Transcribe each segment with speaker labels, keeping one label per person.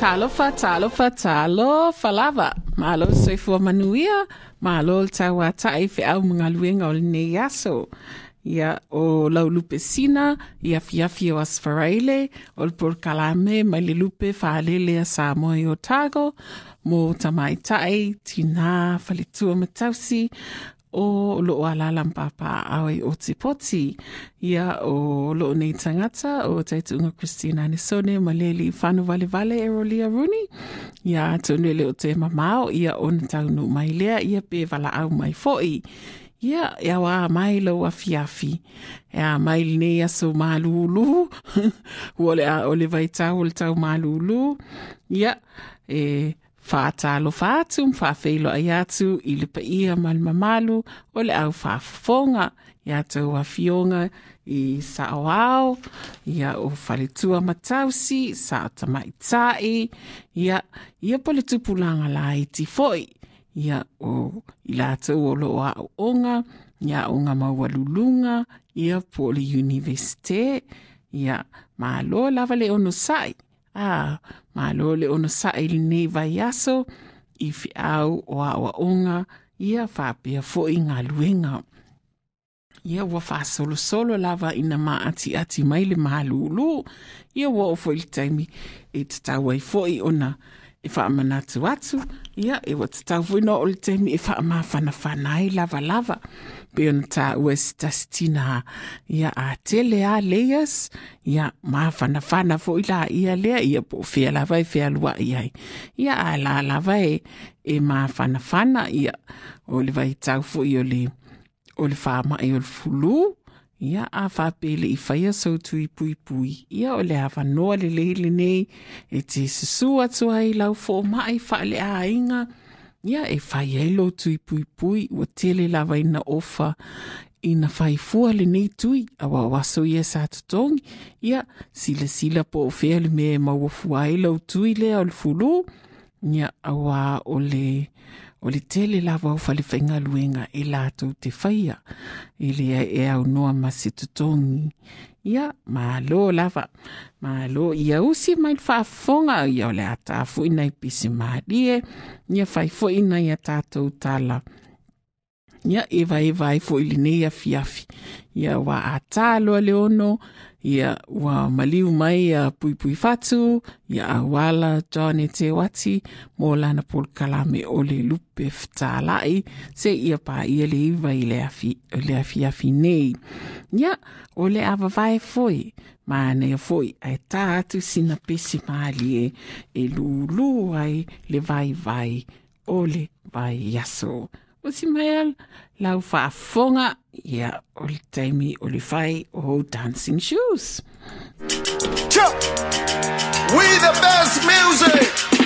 Speaker 1: Talofa, talofa, talofa lava. Malo soifua manuia, malo le tau a tai fe au mga luenga o le nei aso. Ia o lau lupe sina, ia fiafi o asfaraile, o por kalame, mai le lupe whaalele a Samoa Tago, mo tamai tai, tina, falitua matausi, o loo alala mpapa aoi o te poti. Ia o loo nei tangata o taitunga Christina Anisone ma leli whanu vale vale e rolia runi. Ia tunele o te mamao ia o na taunu mai lea ia pe vala au mai foi. Ia, ia wa mai lo a fiafi. Ia mai le nei aso malulu. Uole a ole vai tau o le tau malulu. Ia, e whātalo whātu, whāwheilo ai atu i le paia malmamalu o le au whāwhonga i atu a fionga i saoao, ia o whaletua matausi, sa o tamai tai, ia, ia po le tupulanga la i ia o i lātou o lo a onga, ia o ngā maua ia po le universite, ia malo lava le ono Ah, ma lo le ona sa il nei vai aso i fi au o a o onga ia fa pia fo i ngā luenga. Ia wa fa solo solo lava ina ati mai le ma lulu. Ia wa o fo il taimi e te tau ai fo i ona e whaamanatu atu, ia, e wat tau wina o le temi e whaamawhana whanai lava lava. Pe ona tā ua si tastina ia a tele a leias, ia maa whana whana fo i la ia lea, ia po whea lava e whea lua ia. Ia a la lava e, e whana, ia o le vai tau fo i o le, o le e o le fulu, ia a whapele i whaia sau pui pui. Ia o le hawa noa le leile nei e te sasua tua i lau fo mai whaale a inga. Ia e whai e lo tui pui pui ua tele lava ina ofa ina faifua fua le nei tui a wa waso ia sa tutongi. Ia sila sila po o fea le me maua fua lau tui le o le fulu. Ia awa o le o le tele lava o fale fainga luenga e lātou te whaia i le e au noa ma se tutongi. ia malo lava malo. Ia usi mai faafofoga ia o le a tafoʻi nai pisimali e ia fai foʻi a tatou tala. ia e vaeva ai foʻi lenei afiafi ia ua atā loa le ono. Ia ua maliu mai ia puipui fatu. Ia auala john e te wati mo lana polokalame o le lupe fetalaʻi seʻia paia le iva i le afiafi nei. Ia o le avavae foi. Manaia foʻi ta atu sina pesi malie e, e lūlū ai le vaivai o le vai O si mai lau whaafonga ia o le taimi o oh, le whai o Dancing Shoes.
Speaker 2: We the best music.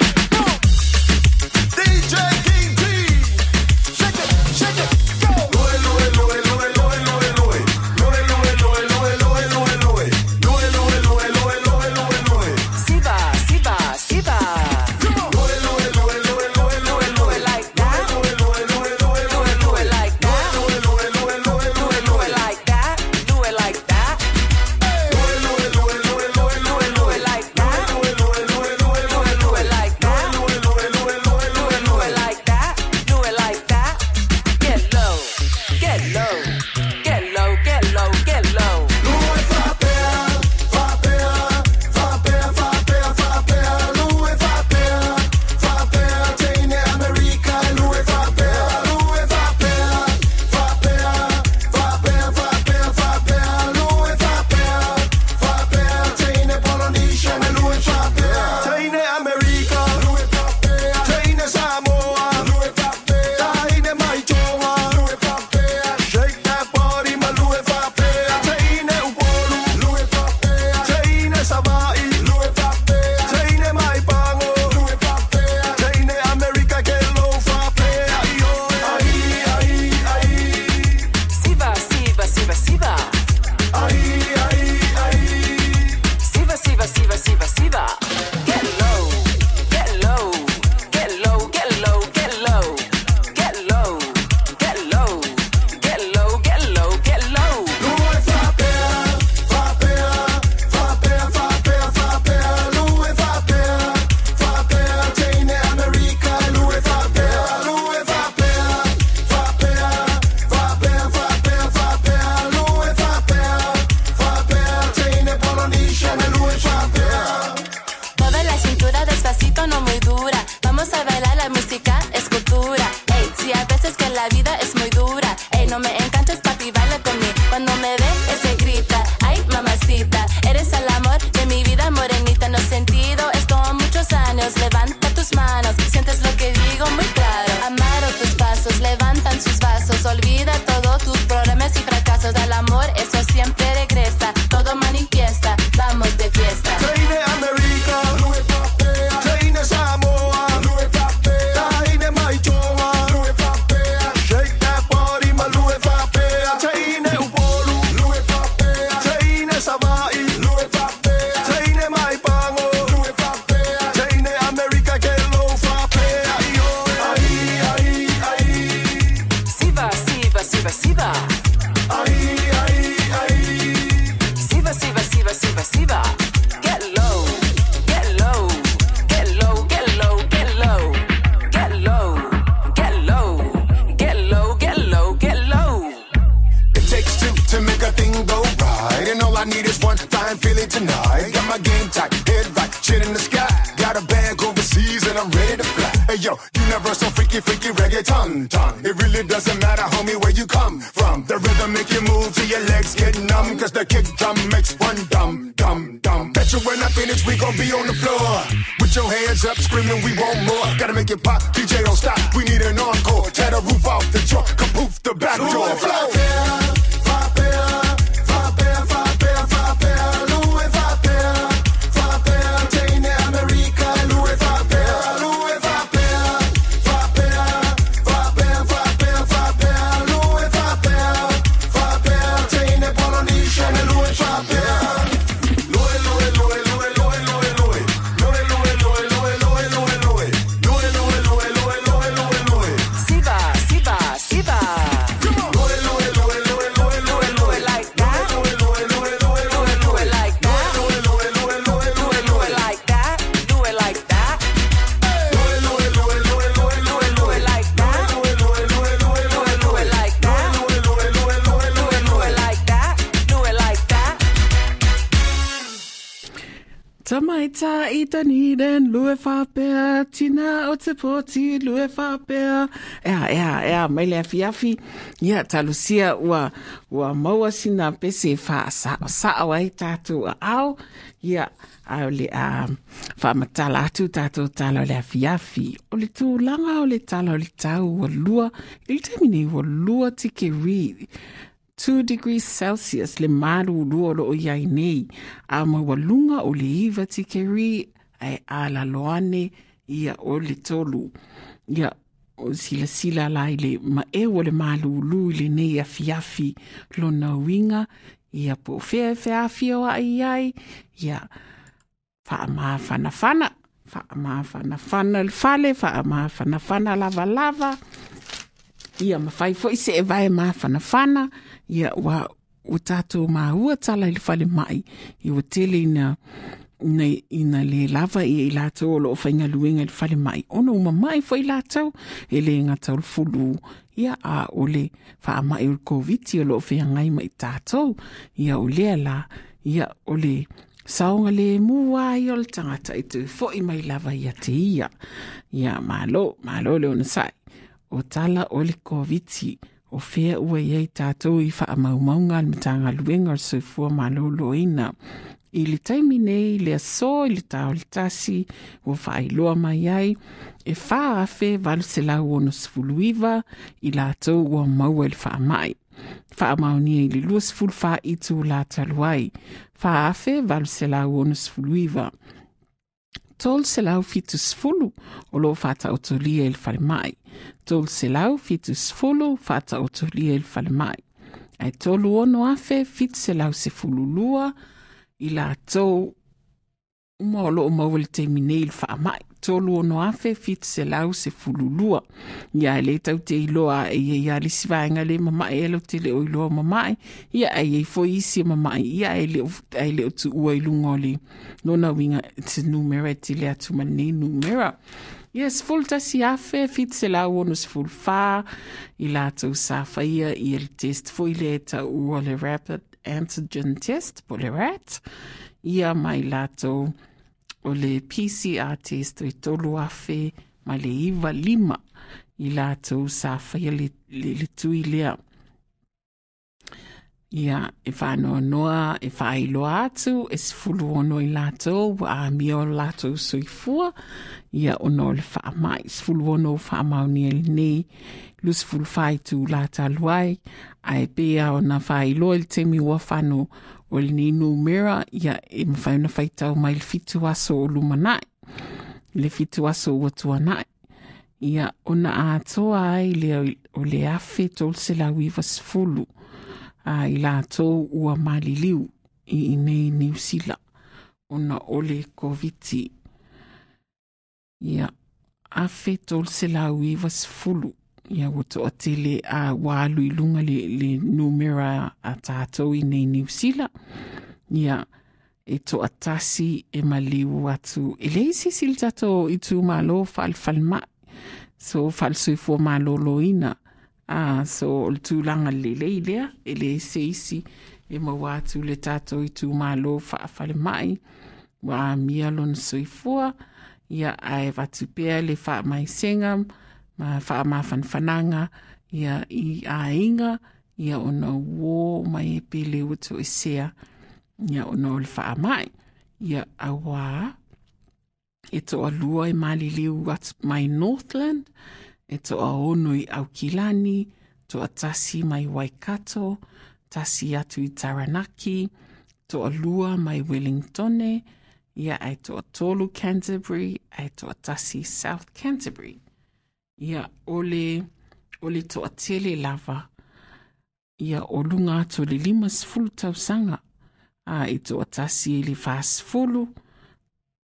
Speaker 2: Back door.
Speaker 1: Te poti, lue whapea. Ea, er, ea, er, ea, er mai lea fiafi. Ia, talusia ua, ua maua sina pese wha sa, sa awai tātou a au. Ia, au le a wha matala atu tātou tala lea fiafi. O le tūlanga o le tala o le tau ua lua, i le taimine ua lua tike ri. 2 degrees Celsius le maru lua o iai nei a mawalunga o le iwa tikeri ai a la loane ia o le tolu. Ia o sila sila la ile ma e o le malūlū i nei afiafi lona uiga ia po fea feafia o ai ai. Ia faamāfanafana faamāfanafana le fale faamāfanafana lavalava. Ia mafai foʻi se e vae mafanafana ia ua ua tatou maua tala i le falemaʻi i ua tele ina nei ina le lava ia i latou o loo faigaluega i le fale mai ona uma mai foi latou e lē gataulefulu ia a o le faamaʻi o le koviti o loo feagai ma i tatou ia o lea la ia o le saoga lēmu ai o le tagata i toe foʻi mai lava ia te ia. Ia malo malo le ona saʻi o tala o le koviti o fea ua ia i tatou i faamaumauga a le matagaluega o le soifua malōlōina i le taimi nei le aso i le taoletasi ua faailoa mai ai. E fā afe valeselau ono sefuluiva i latou ua maua i le faamaʻi faamaonia i le lua sefulu faitu latalu ai. Fā afe valeselau ono sefuluiva tol selau fitu sefulu o loo faataotolia i le falemaʻi tol selau fitu sefulu faataotolia i le falemaʻi ae tolu ono afe fitu selau sefulu lua i lātou ma o loo mauele taimi nei le faamai tolu ono afe fitiselau se fululua. Ia e lē taute iloa a e ai a lisi vaega lē mamaʻi e lau tele o iloa mamaʻi ia e ai ai isi e mamaʻi ia ae le o tuua i luga o le lona uiga se numera e tele atu ma lenei numera. Ia sefulu tasi afe fitiselau ono sefulu fā i latou sa faia ia le test foʻi lē taʻua le rapid antigen test po le rat. Ia mai la tau o le PCR test i tolu afe mai le lima i tau sa faia le, le, le tui lea. Ia, e whanoa noa, e whaeloa atu, e sifulu ono i lātou, a o soifua, ia ono le wha mai, sifulu ono wha mauni e nei, lusi fulufai tulatalo ai ae pea ona faailoa i le temi ua fano o lenei numera ia e mafaiona faitau mai le fitu aso o lumanaʻi le fitu aso ua tuanaʻi ia ona atoa ai le o le afe tou selauiva sefulu a i latou ua maliliu i inei niusila ona o le koviti ia afe tou selauiva sefulu ia ua toʻatele ua aluiluga le, le numera a tatou i nei niusila ia e toʻatasi e maliu atu. E leai sisi le tatou itu malo faalefalemaʻi so faalesoifua malōlōina a so o le tulaga lelei lea e lē seisi e maua atu le tatou i tumālō faafalemaʻi ua amia lona soifua ia ae vatu pea le faamaisega ma fa ma fan fananga ia i ainga ia ona wo mai e pele uto e ia ona ol fa mai ia awa e to a lua e mali liu mai northland e to a ono i aukilani to a tasi mai waikato tasi atu i taranaki to a lua mai wellingtone ia ai to a tolu canterbury ai to a tasi south canterbury. Ia ole, ole to a tele lava, ia o lunga to le lima sfulu tausanga, a i to a tasi i le fas fulu,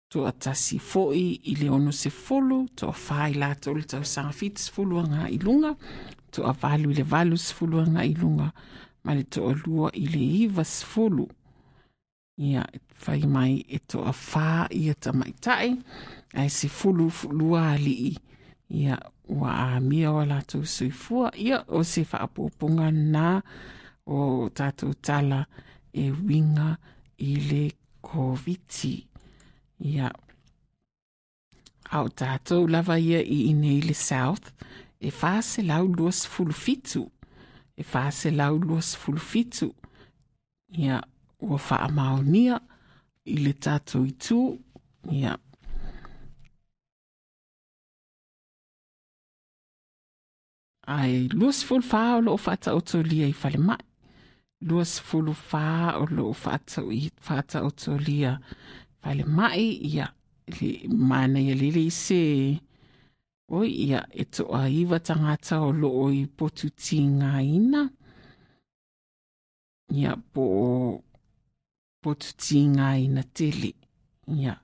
Speaker 1: to a tasi foi i le ono se fulu, to a whai la to le tausanga fit sfulu anga i lunga, to a valu i le valu sfulu anga i lunga, ma le to a lua i le iwa sfulu. Ia, whai mai e to a whā i a tamaitai, ai se fulu lua ali i. Ia, ua amia ua latou soifua ia o se faapoopoga na o tatou tala e winga i le koviti ia. Ao tatou lava ia i inei le south e faselau luasfulufitu e faselau luasfulufitu ia ua faamaonia i le tatou itū ia. ae luasifulu fa o loo faataotolia i falemai luasifulu fa o loo faataotolia falemai ia manaia lili se. Oi ia e iwa tangata o loo i ina. Ia po o ina tele. Ia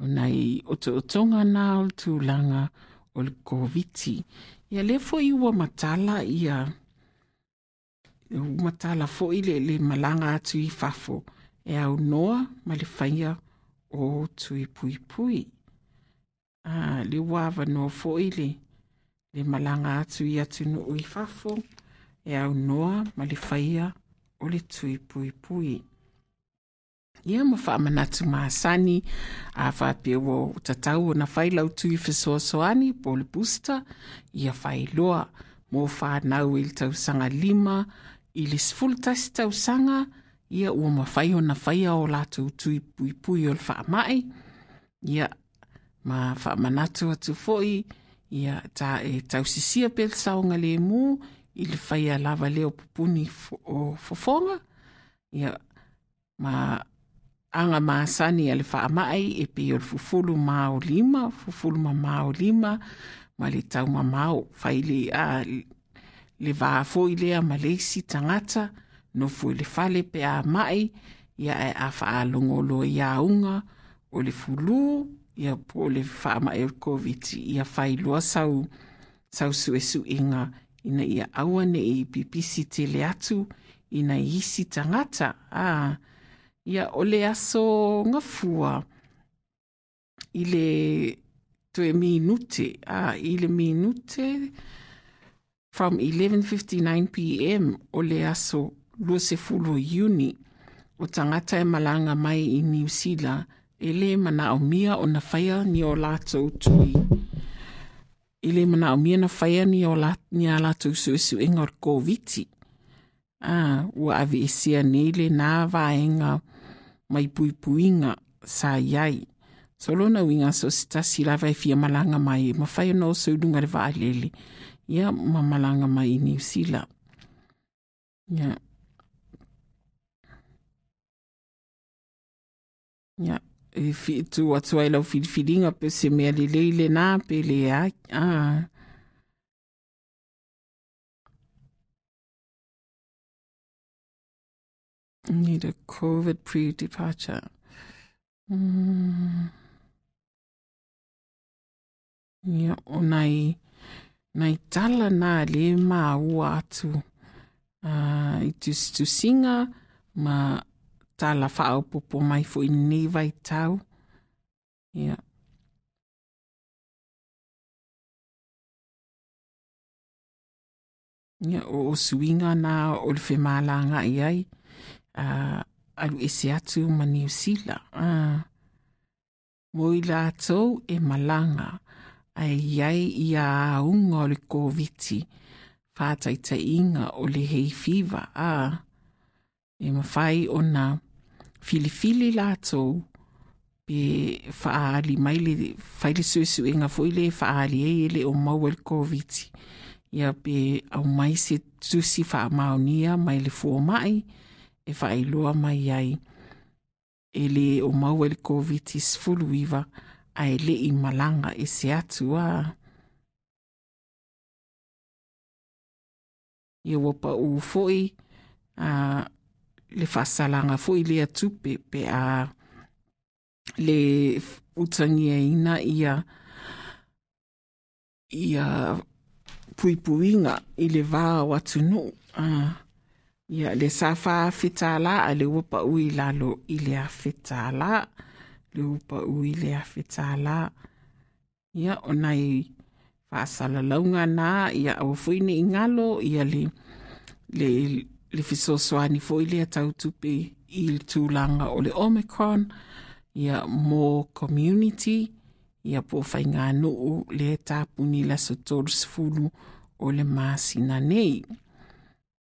Speaker 1: onai otoʻotoga na o le tulaga o le koviti ia le foʻi ua matala ia umatala foʻi le le malaga atu i fafo. E aunoa ma le faia o tui puipui a le ua avanoa foʻi le le malaga atu i atunuu i fafo. E aunoa ma le faia o le tui puipui pui ia ma faamanatu masani a faapea ua o tatau ona failau tui fesoasoani pol busta ia failoa mo fanau i le tausaga lima i le sefulu tausaga ia ua mafai ona faia o latou tui puipui o le faamaʻi ia ma faamanatu atu foʻi ia ta e tausisia pe le saoga lemū i le faia lava lea o pupuni fofoga ia ma anga masani ale faa mai e pe o fufulu mao lima, fufulu ma mao lima, ma le tau ma mao a le vaa fo ile a maleisi tangata, no fu le fale pe a mai, ia e a faa longolo ia unga, o le fulu, ia po le faa mai o COVID, ia failua sau, sau sue su inga, ina ia awane i pipisi te le atu, ina isi tangata, ah. Ia o le aso ngafua i le toe minute a i le minute from 11:59 p.m. o le aso lua se uni o tangata e malanga mai i New Zealand e le mana o mia o na whaia ni o lātou tui. I le mana o mia na whaia ni o la, ni a lātou suesu inga o COVID-19. Ah, ua avi e sia nele nā vaenga mai pui puinga sa iai. Solo na winga so stasi lava e fia malanga mai, ma whai no so dunga le vaa lele. Ia ma malanga mai i Zealand. Ia. Ia. E fi tu atu ai lau whidiwhidinga pe se mea le leile nā pe le ai. Ah. Need a COVID pre-departure. Mm. Ia, o nai, tala nā le mā ua atu. Uh, tu singa ma tala whao popo mai fo i nei vai tau. Ia. Ia, o, suinga nā o le whemālanga i ai. Alu ese atu ma Zealand. Uh, mo i lātou e malanga. Ai iai i a unga o le COVID-19 whātaita inga o le hei fiva a e mawhai o na filifili lātou pe whaali mai le whaile suesu e ngā fuile whaali e ele o mau le COVID-19 ia pe au mai se tusi wha maonia mai le fua mai e whaeloa mai ai. E le o maua le COVID-19 iwa, a e le i malanga e se atu a. I o wapa u fwoi, a le whasalanga fwoi le atu pe, pe a le utangi e ina i a i a i le vaa watu nuu. Uh, ia le sa faafetālā a le ua paʻu lalo i le afetālā le ua paʻu i le afetālā ia ona i faasalalauga na ia aua nei galo ia le le le fesoasoani foʻi le atautupe i le tulaga o le omicron. Ia mo community ia po faiganuu le tapuni lasotolosefulu o le masina nei.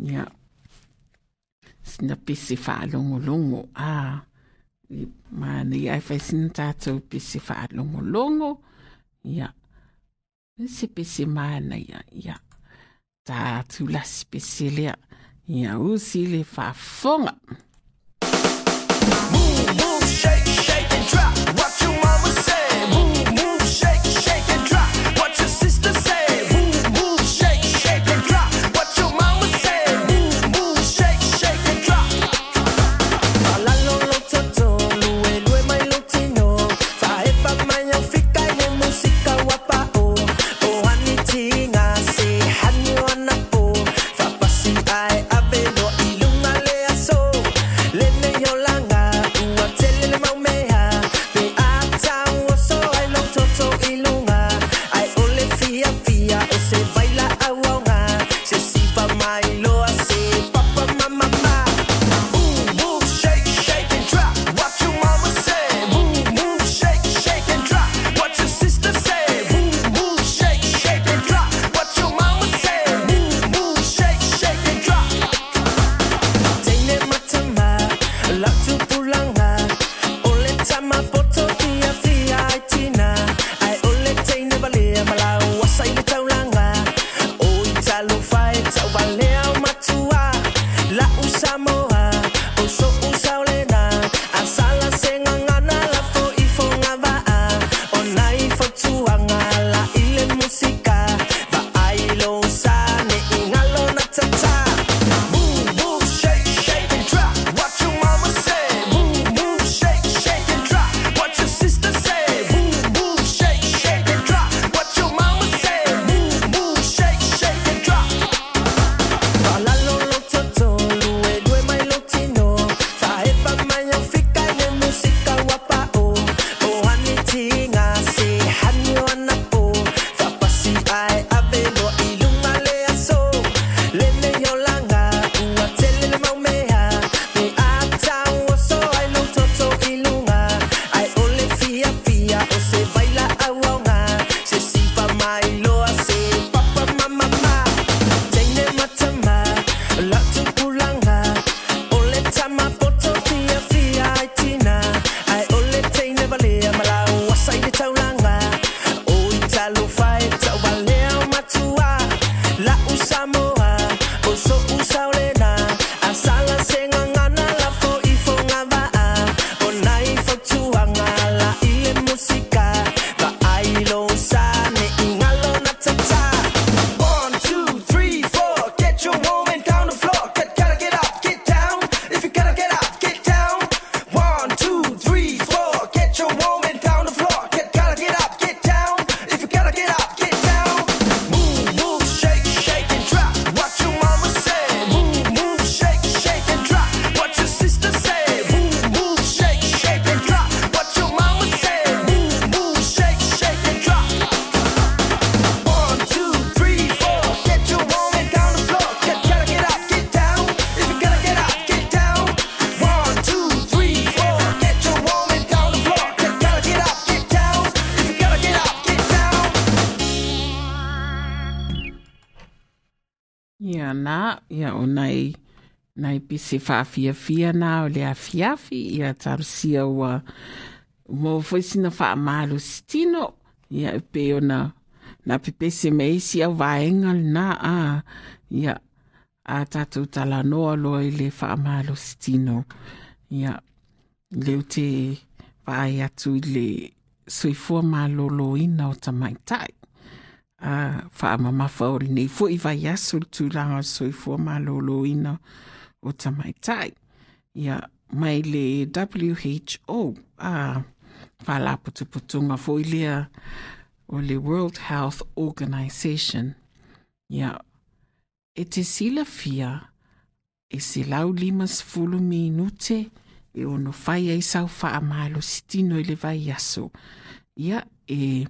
Speaker 1: ia sina pese whaalongo longo a ah, ma nei ai whai sina tātou pese whaalongo longo ia se pese mana ia tā tūlasi pese lea ia usi le whaafonga
Speaker 3: Move, move, shake, shake and drop.
Speaker 1: Pise nā o le afiafi, ia tarusia ua mo whaisina whaamalo stino, ia e pe o na, pepese me isi au vaenga nā a, ia a tātou tala noa loa i le whaamalo stino, ia leu te vai atu i le soifua malolo ina o tamaitai. A whaamamafa o le nei fo i vai aso le tūranga o soifua malolo ina o tamaitai. Ia mai le WHO a whalaputuputunga fo i lea o le World Health Organization. Ia e te sila fia e se lau lima sfulu minute e ono fai ai sau wha amalo sitino i le vai aso. Ia e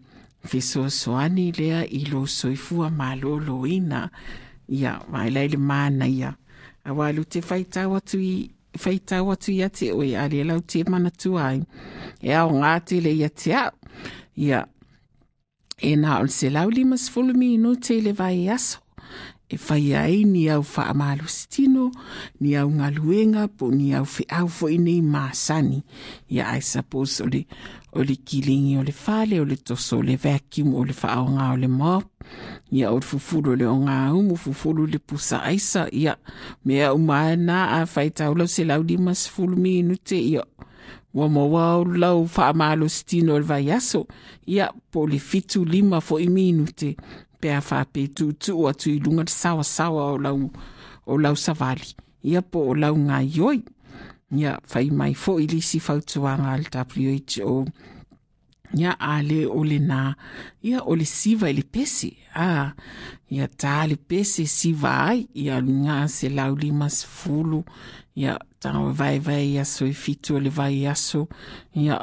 Speaker 1: fesoasoani lea i lo soifua malolo ina. Ia mai lai le mana ia. A walu te whaitau atu i whaitau atu i ate oe a le lau te mana tu ai. E au ngā te le ia te au. Ia e nā on se lau lima sfulu minute i le vai aso e whai ai ni au wha amalu stino, ni au ngaluenga, po ni au whi au fo i nei māsani. Ia ai suppose o le, o le kilingi o le fale o le toso o le vacuum o le faaoga o le mop. Ia o le fufulu o le oga aumu fufulu le pusa aisa ia mea uma na afaitāulau se laulima sefulu minute ia ua maua o lau faamalositino o le vaiaso ia po o le fitu lima fo minute. Pea faapetuutuu atu i luga le saoasaoa o lau o lau savali. Ia po o lau gaioi Ia whai mai fo i lisi fautuanga al WHO. Ia a le o le nā. Ia o le siva i le pese. A, ia tā le pese siva ai. Ia ngā se lau limas fulu. Ia tanga vai vai aso i fitu o le vai aso. Ia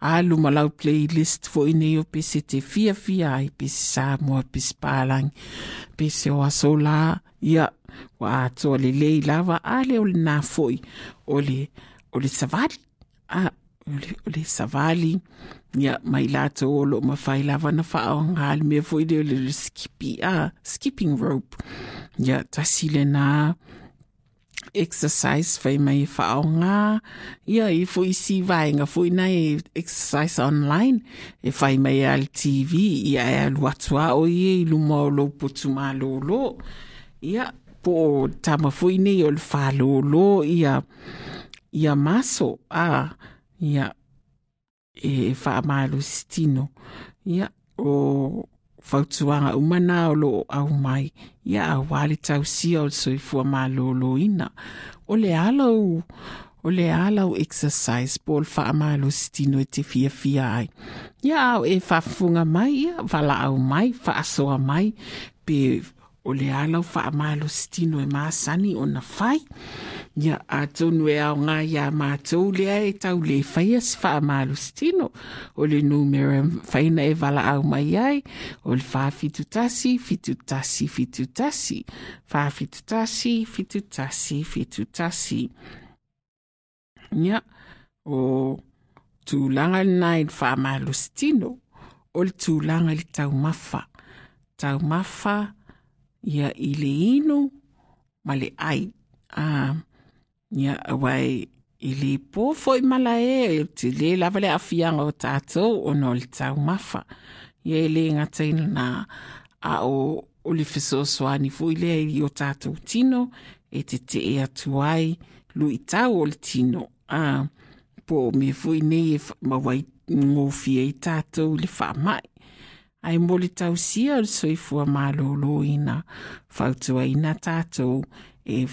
Speaker 1: alu playlist fo ine o pese te fia fia ai pese sa mua pese pālangi pese o aso la ia wa atoa le lei lava o le nā foi o le o le savali a o le, o le savali ia mai lato o lo mawhai lava na whao ngāli mea foi le o le skippy a skipping rope ia tasile nā exercise fai mai whao ngā. Ia i fo i si vaenga fo i nei exercise online. E fai mai al TV ia e alu atua o i e ilu mo lo putu ma lo lo. Ia po tama fo i nei o le lo ia ia maso a ia e stino. Ia o fautuanga umana o lo au mai ia a wale tau sia o soifua malolo ina. O le alau, o le alau exercise po le wha malo stino e te fia fia ai. Ia au e whafunga mai ia, wala au mai, wha asoa mai, pe o le e a lau faamalositino e masani ona fai ia atonu e aoga iā matou lea e taulē faia se faamalositino o le numera faina e valaau mai ai. O le fafitutasi fitutasi fitutasi fafitutasi fitutasi fitutasi ia o tulaga lenā i le faamalositino o le tulaga i le taumafa. Taumafa ia i le ino ma le ai a ia auai i le pō foʻi mala e te lē lava le afiaga o tatou ona o le taumafa ia e le gata ina na a o o le fesoasoani foʻi lea i o tatou tino e tetee atu ai luʻi tau o le tino. A po me foʻi nei e mauai gofie i tatou i le faamaʻi ai moli tau sia o soifua malolo ina. Fautua ina tātou e,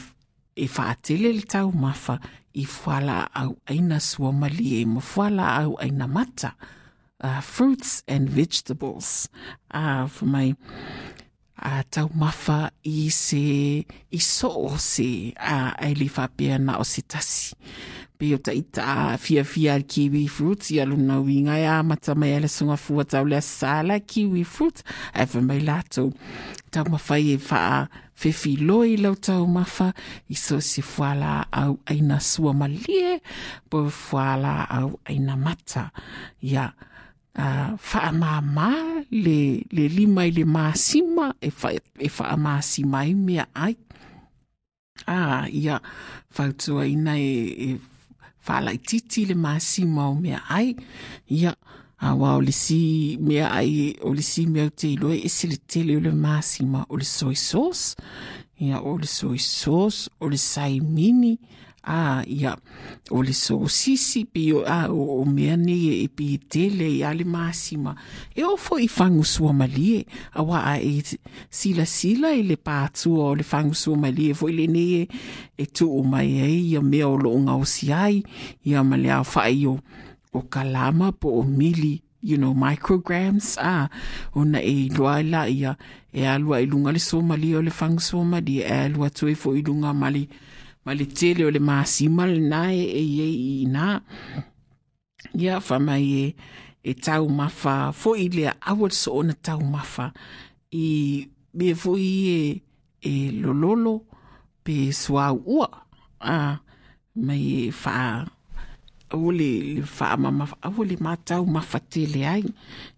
Speaker 1: e whaatele le tau mafa i fuala au aina sua mali e ma fuala aina mata. Uh, fruits and vegetables. Uh, for my uh, tau mafa i se i so o se uh, ai li whapea na o se tasi pe o taita fia fia kiwi fruits ia luna winga ia mata mai ala sunga fua tau lea sala kiwi fruit ewe mai lato tau mawhai e faa fefi loi lau tau mawha i so si fuala au aina sua malie po fuala aina mata. Ia uh, faa le, le lima i le masima e, fa, e faa maa i mea ai. A ah, ia fautua ina e, e whalai titi le māsima o mea ai. Ia, awa o le si mea ai, o le si mea te iloe, e se o le māsima o le soy sauce. Ia, o le soy sauce, o le sai Ah, ia, o le sosisi pe o, ah, o, mea ni e pi tele i ale māsima. E o fo i whangu sua malie, a wa a e sila i le pātua o le whangu sua malie, fo i le ne e, tu o mai e, ia mea o lo ngau si ai, ia ma le au whai o, o kalama po o mili, you know, micrograms, ah, ona e loa la ia, e alua i lunga le sua malie o le malie, e alua tu e fo i lunga mali, ma le tele o le māsima le nā e e e i nā. Ia whamai e, e tau mawha, fo i lea awal so ona tau mawha, i me fo i e, e lololo pe suau ua. Ah, mai e wha, awole le wha mama, awole mā tau mawha tele ai.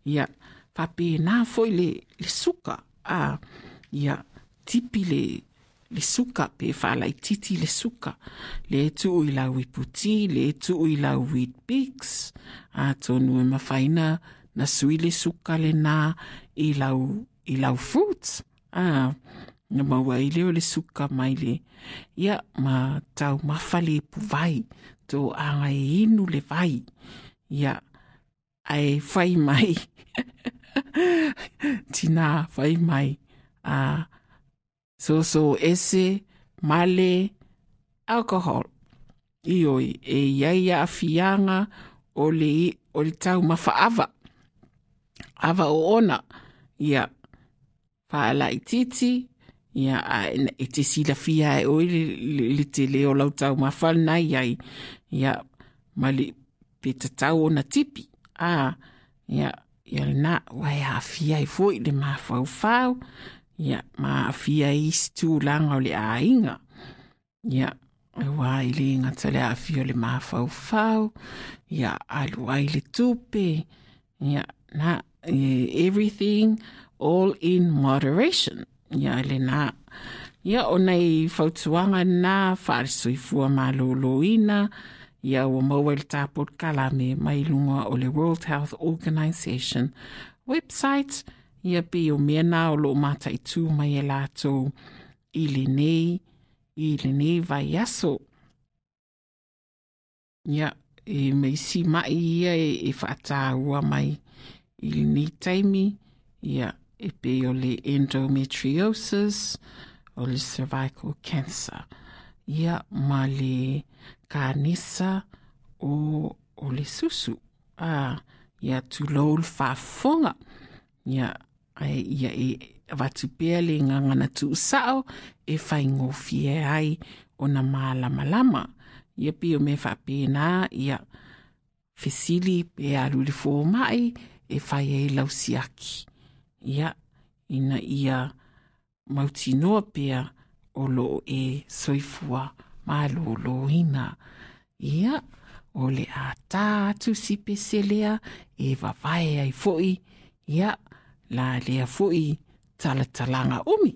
Speaker 1: Ia, wha pe nā fo i le, le suka. Ah, ia, tipi le, le suka pe whalai titi le suka. Le tu i lau le tu i lau wheat bix. A tonu e mawhaina na sui le suka le nā i lau, i lau fruits. A, na maua i leo le suka mai le. Ia, ma tau mawhale pu vai. Tō anga e inu le vai. Ia, ai whai mai. Tina whai mai. Ah, so so ese male alcohol. Ioi e iai a fianga o le o le tau mawhaava ava. O ona ia whaala i titi ia a, e te sila fia e oi le, le, le te leo lau tau mawhal nai ai. Ia ma le pe tatau ona tipi. A ia ia na wai a fia i fwoi le mawhau whau. Ia, ma fia i stu langa o le a inga. Ia, e wā i le inga ta le a fia o le ma fau fau. Ia, alu ai le tupe. Ia, na, everything, all in moderation. Ia, le na. Ia, o nei fautuanga na whaarisui fua ma lolo ina. Ia, o maua le tāpot kalame mai lunga o le World Health Organization website. Ia pe o mea nā o lo mata i tū mai e lātou i le nei, i le nei vai aso. Ia, e mei si mai ia e, e whaatāua mai i le nei taimi, ia e pe o le endometriosis, o le cervical cancer. Ia ma le kānesa o, o le susu. Ah, ia tu lol whafonga. Ia, ai ia e watu pia le ngangana tu sao e whai e ai o na malama lama. Ia pi o me whapena ia fesili pe alu fō mai e whai e lausiaki. Ia ina ia mauti noa o lo e soifua ma lo ina. Ia o le a tātu si peselea e wawai ai foi. Ia la lea fo'i talatalaga umi.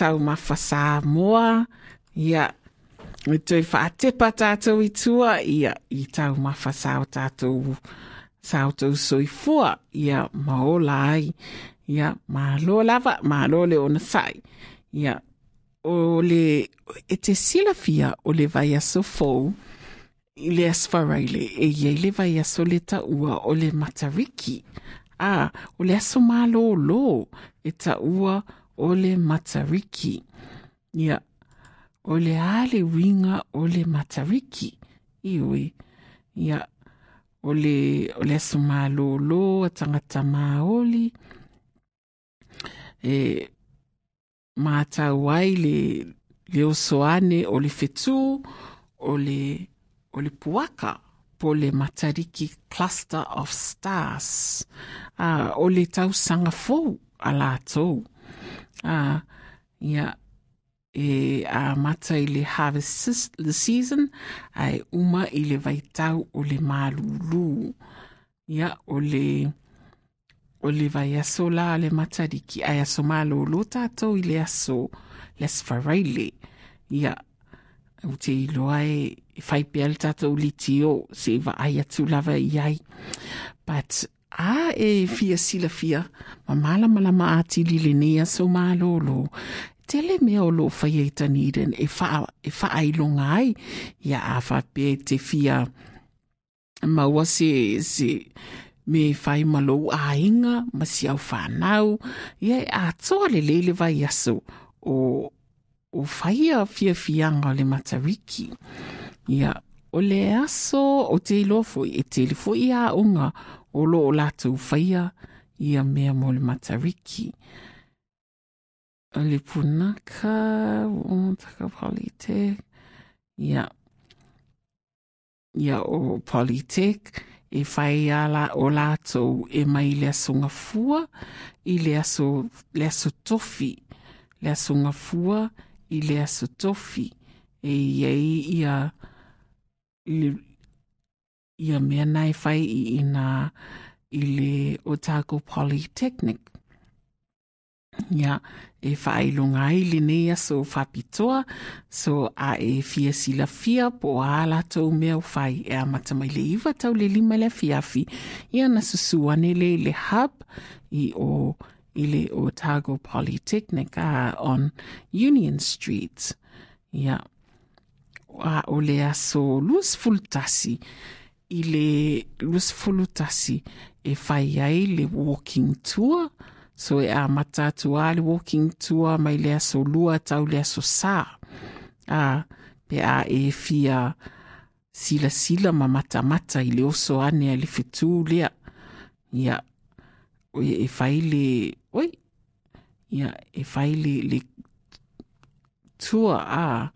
Speaker 4: Tau
Speaker 1: mawhasā moa, ia e tui whaatepa tātou i tua, ia i tau mawhasā o tātou sa o tau soifua, ia maola ai, ia mālo lava, mālo le ona sai, ia o le, e te sila fia o le vai aso fou, i le asfaraile, e iei le vai aso le o le matariki, a, o le aso lo, e taua o le matariki. Ia, o le ale winga o le matariki. Iwi, ia, o le, o le aso mālo a tagata maoli, e, matau ai le, le osoane o le fetū o le, o le puaka, po le matariki Cluster of Stars. a o le tausaga fou a lātou. Ah, ia, e a mata i le harvest the season, ai uma i le vaitau o le malulu. Ia, o le, o le vai aso la le matariki, ai aso malulu tātou i le aso les faraile. Ia, o te iloa e whai pia le tātou li tio se wa ai atu lava i ai. But a e fia sila fia, ma mala mala ma ati li le nea so ma lolo. Tele mea o lo whai e taniden e e wha ai. Ia a wha pe te fia maua se, se me whai malo a inga, ma si au whanau. Ia a toa le vai aso o, o whaia fia fianga o le matariki. Ia, o le aso o te ilo foi, e te ilofo i a unga o lo o lātou whaia ia mea mo le matariki. O le punaka, o taka politek, ia, ia o politek, e whai ala o lātou e mai le asonga fua, i le aso, le aso tofi, le asonga fua, i le aso tofi, e iei ia, ia ia mea nai whai i ina i le Otago Polytechnic. Ia, e whailunga ai le nei so whapitoa, so a e fia sila fia po a la tau mea o whai e a mata mai le iwa tau le lima le fiafi. Ia na susuane le le hub i o i le Otago Polytechnic uh, on Union Street. Ia, a o le aso lus tasi. I le lus fulutasi e fai ai le walking tour so e a matatu a le walking tour mai le aso lua tau le aso sā a pe a e fia sila sila ma matamata mata i le oso ane a le fitu lea ia e fai le oi ia e fai le, le tua a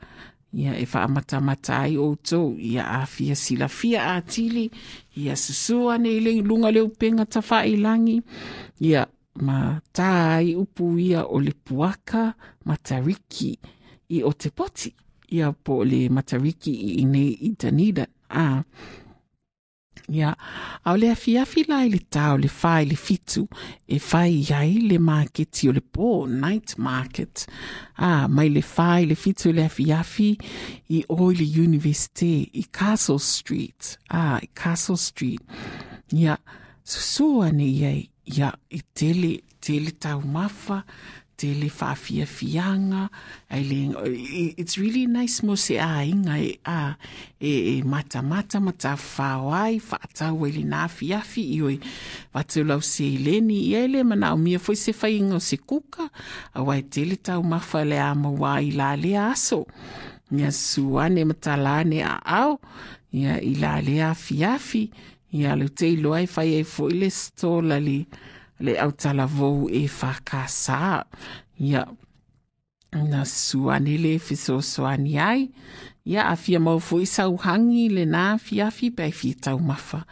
Speaker 1: ia e faamatamata ai outou ia afia silafia sila. Fia a tili ia susua nei ile lunga le penga ta whailangi. Ia ma tā ai upu ia o le puaka matariki i o te poti. Ia po le matariki i nei i Dunedin. Ah, Ia, au le afi afi la i le tau le whai le fitu e whai iai le marketi o le pō, night market. Ah, mai le whai le fitu le afi afi i o i le universite i Castle Street. Ah, i Castle Street. Ia, susua ne iai, ia, i tele, tele tau mafa, te le whaafia fianga. Le, it's really nice mo se a inga e, a, e, e mata mata mata whaawai, whaatau e le i oi. Watu lau se i leni i ele, mana mia foi se whainga o se kuka, a wai te le le a mawa i la le aso. Nia suane matalane a au, ia i la le a fiafi, ia le te i loai whai e foile stola le. le autala talavou e whakasā. Ia, na suani le fesoasoani ai. Ia afia mau foʻi sauhagi lenā fiafi pe tau taumafa.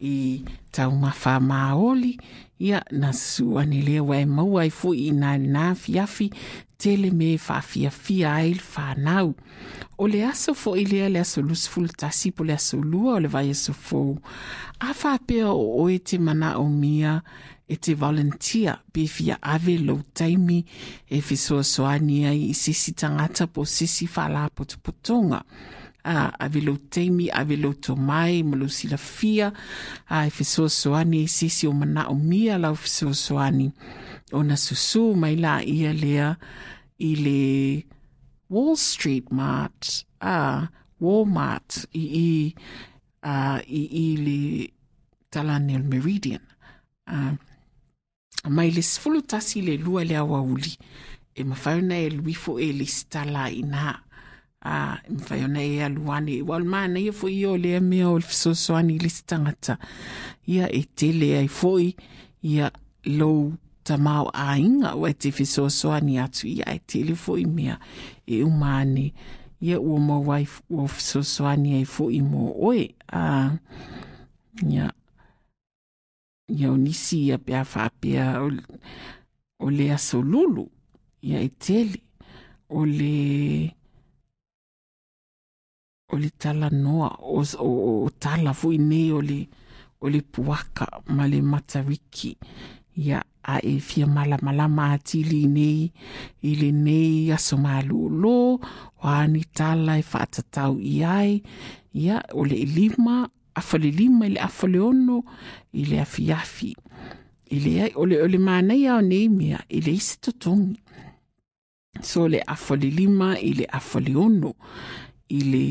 Speaker 1: I taumafa maoli ia na suane lea ua e maua ai na na lenā fiafi tele me faafiafia ai le fanau o le aso foʻi lea le aso lusufulutasi po le aso lua o le vaeasofou a faapea o oe te manaʻomia e te volunteer pe fia ave lo taimi e fisoa soani ai i sisi tangata po te potonga. a ave lo teimi, ave lo to mai, ma lo sila fia, a e fisoa soani e sisi o mana o mia lau fisoa soani. O na susu mai la ia lea i le Wall Street Mart, a Walmart i i, a, i, i le Talanel Meridian. mai le sefulu tasi le lua le auauli e mafai ona e lui foʻi e leisi talaina a e mafai ona e alu ane ua o le manaia foʻi ia o lea mea o le fesoasoani i lesi tagata ia e tele ai foi. Ia lou tamao aiga ua e te fesoasoani atu. Ia e tele foi mea e uma ane ia ua maua ua fesoasoani ai foi mo oe. A ia ia o nisi ia pea faapea o, le asolulu ia e tele, o le o le talanoa o, o, o tala foʻi nei o le, o le puaka ma le matariki, ia a e fia malamalama atili nei, i lenei aso malūlō o ani tala e faatatau i ai, ia o le lima, afale lima i le afale ono, i le afiafi. I le, ai- o le, o le mānei au nei mea, i le isi totongi. So le afale lima, i le afale ono, i le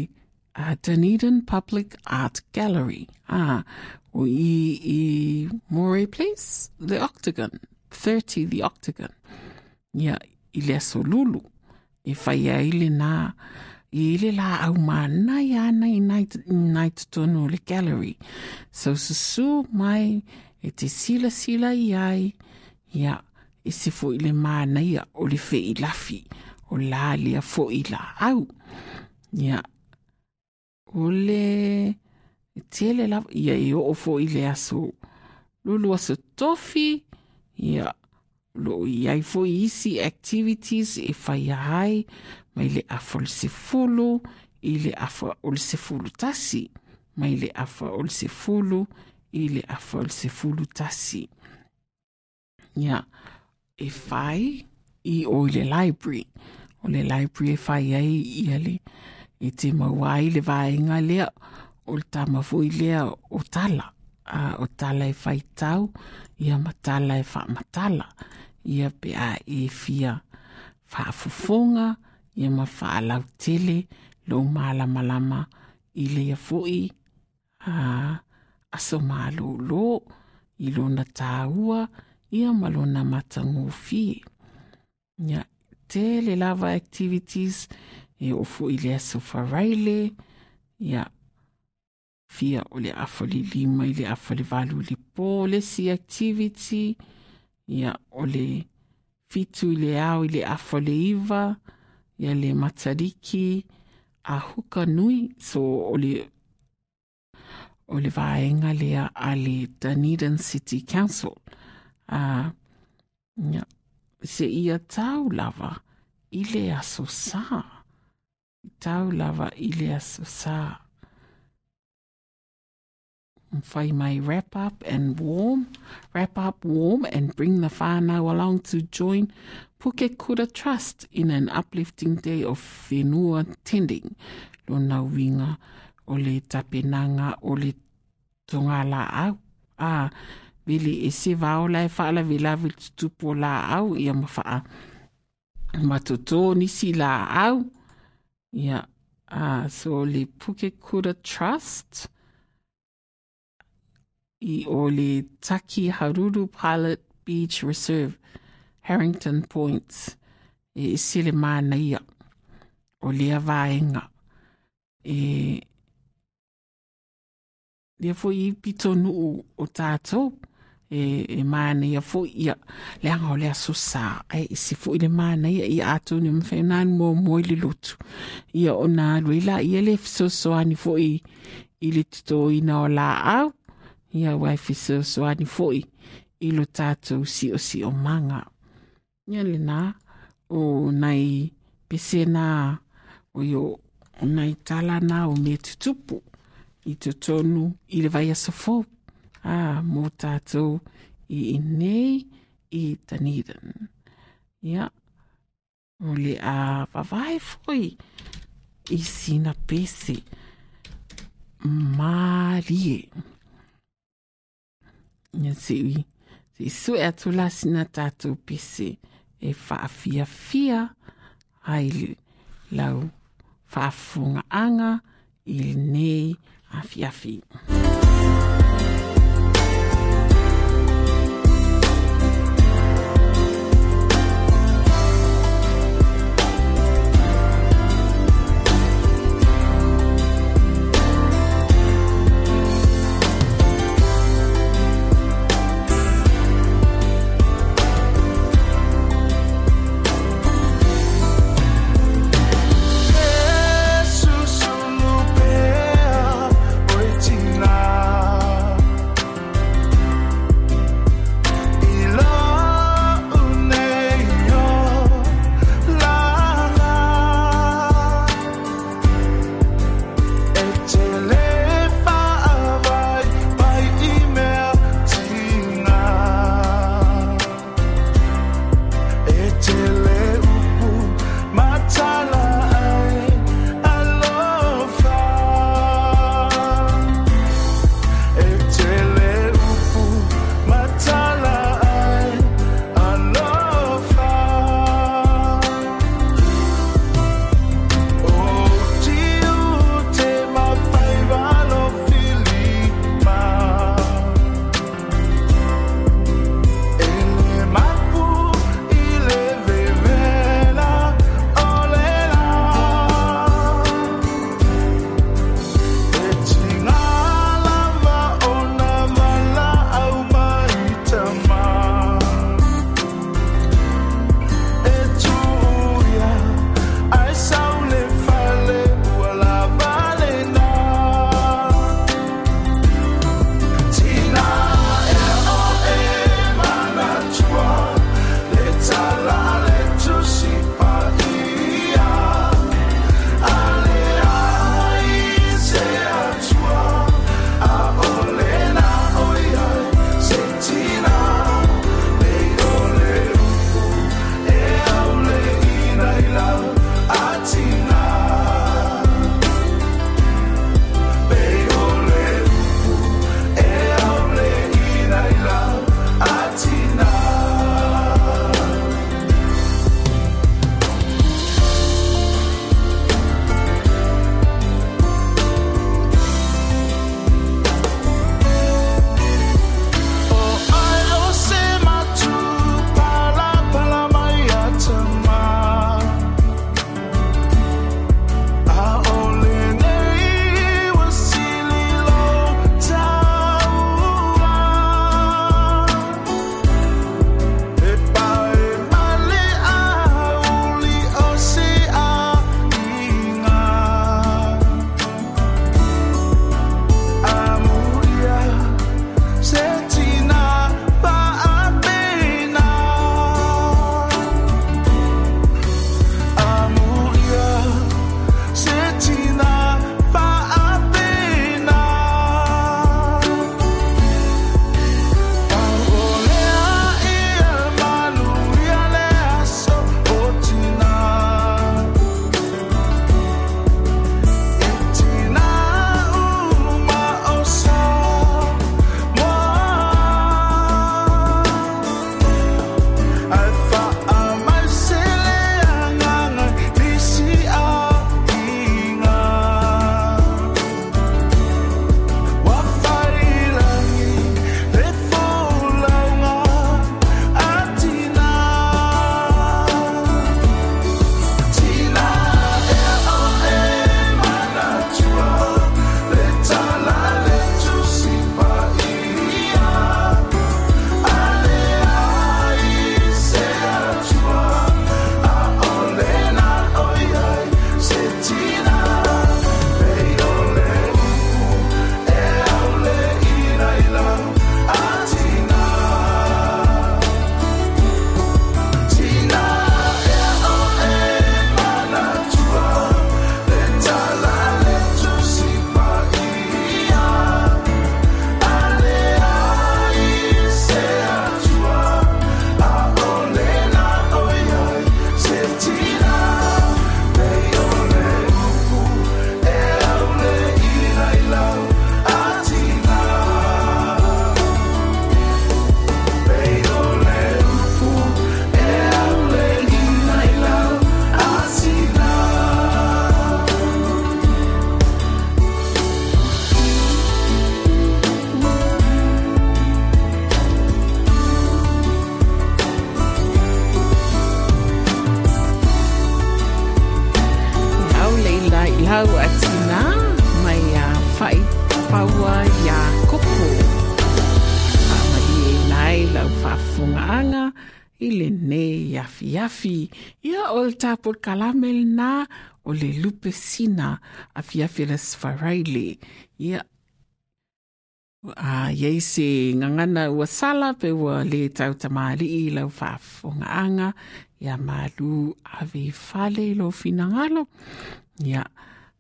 Speaker 1: uh, Dunedin Public Art Gallery. Ah, o i, i Moray Place, the Octagon, 30 the Octagon. Ia, i le aso lulu, e whai a ile nā, i la au mana i ana i nai, tonu le gallery. So susu mai e te sila sila i ai, ia, e se fo i le mana ia o le fe i lafi, o la lia fo i au. Ia, o le, e tele la, ia i o fo i le aso, lulu aso tofi, ia, lo i ai fo i isi activities e whai ai, mai le afa o le se fulu, i le afa o le se fulu tasi, mai le afa o le se fulu, i le afa o le se fulu tasi. Ia, e whai i o i le library, o le library e whai ai i ale, e te mawai le vaenga lea, o le tamafui lea o tala, a, o tala e whai tau, ia matala e wha matala, ia pe a e fia whaafufonga, ia ma whaalau tele, lo mala malama, i lea foi, a, aso malo lo, i lona tāua, ia ma lona matangofie. Ia, tele lava activities, e ofo i le aso wharaile, ia, fia o le afali lima i le afali valu le policy activity, ia o le fitu i le au i le afali iwa, ia le matariki, a huka nui so o le o le vaenga lea a le Dunedin City Council. Se ia tau lava i le aso sā. Tau lava i le aso sā. Whai mai wrap up and warm, wrap up warm and bring the whānau along to join Pukekura Trust in an uplifting day of whenua tending. Lona winga o le tapenanga o le tonga la au. A, vili e se vao lai whaala vila vil tutupo la au ia mawhaa. Matoto nisi la au. Ia, a, so le Pukekura Trust i o Taki Haruru Pilot Beach Reserve, Harrington Point, e sile mana ia o lea vaenga. E lea fo i pito nuu o tātou, e, e mana ia fo ia le anga o lea sosa, e se fo i le mana ia i ato ni mwhenani mo mo i le lotu. Ia o nā luila ia le fisosoani fo i i le tito ina o la au, ia wai fesoasoani foʻi i lo tatou siʻosiʻo maga ia lenā o nai pesena o io nai tala na o me tutupu. I totonu i le vaiaso fou a mo tatou i inei i tanidan ia o le a vavae foi. I sina pese. Marie. nyatsiri e si sue e atu la sina tatou pese e faafiafia ai le lau faafogaaga i lenei
Speaker 4: afiafi o
Speaker 1: le tapol kalamel na o le lupe sina a fiafi le sfaraile. Ia a iei se ngangana ua sala pe ua le tau tamari i lau whaafonga ia malu ave fale lo finangalo ia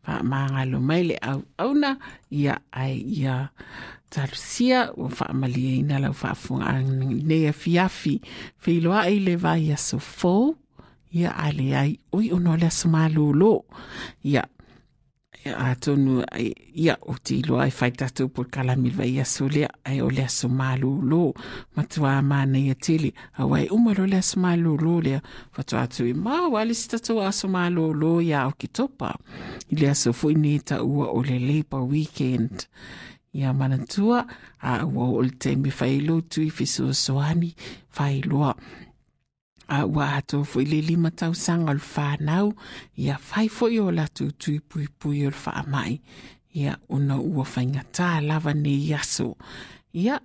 Speaker 1: wha maangalo mai le au auna ia ai ia tarusia ua wha amalia ina lau whaafonga anga nea fiafi. Whiloa ai le vai a so fō ia ale ai oi ona o le asamalōlō ia ia atonu ia o te iloa faitatou fai tatou polekalamilivai aso lea ae o le aso malōlō matuā manaia tele aua e uma lo le aso malōlō lea fatoa atu e mau a lesi tatou aso malōlō iā o kitopa i le aso foi ne taua o le pa weekend. Ia manatua aua o le taimi fai tui fesoasoani failoa whailoa a ua ato fo i le lima tau sanga o le whanau ia whai fo i o la tu tui pui pui o le wha mai. Ia una ua whaingata lava ne yaso. Ia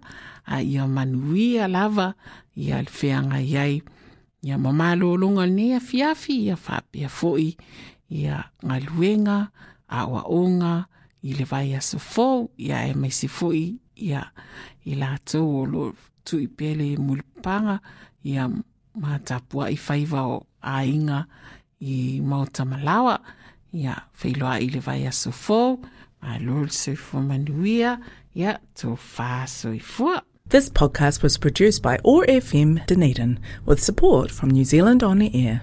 Speaker 1: a ia manuia lava. Ia le whianga iai. Ia mamalo longa nea fiafi ia whapia foi ia a wa onga i le vai aso fō ia e mai si foi ia i la tau o lo tui pele mulipanga ia mātapua i whaiva o a inga i mauta malawa ia i le vai aso lol se manuia ia tō whāso i fua
Speaker 5: This podcast was produced by OAR FM Dunedin with support from New Zealand On Air.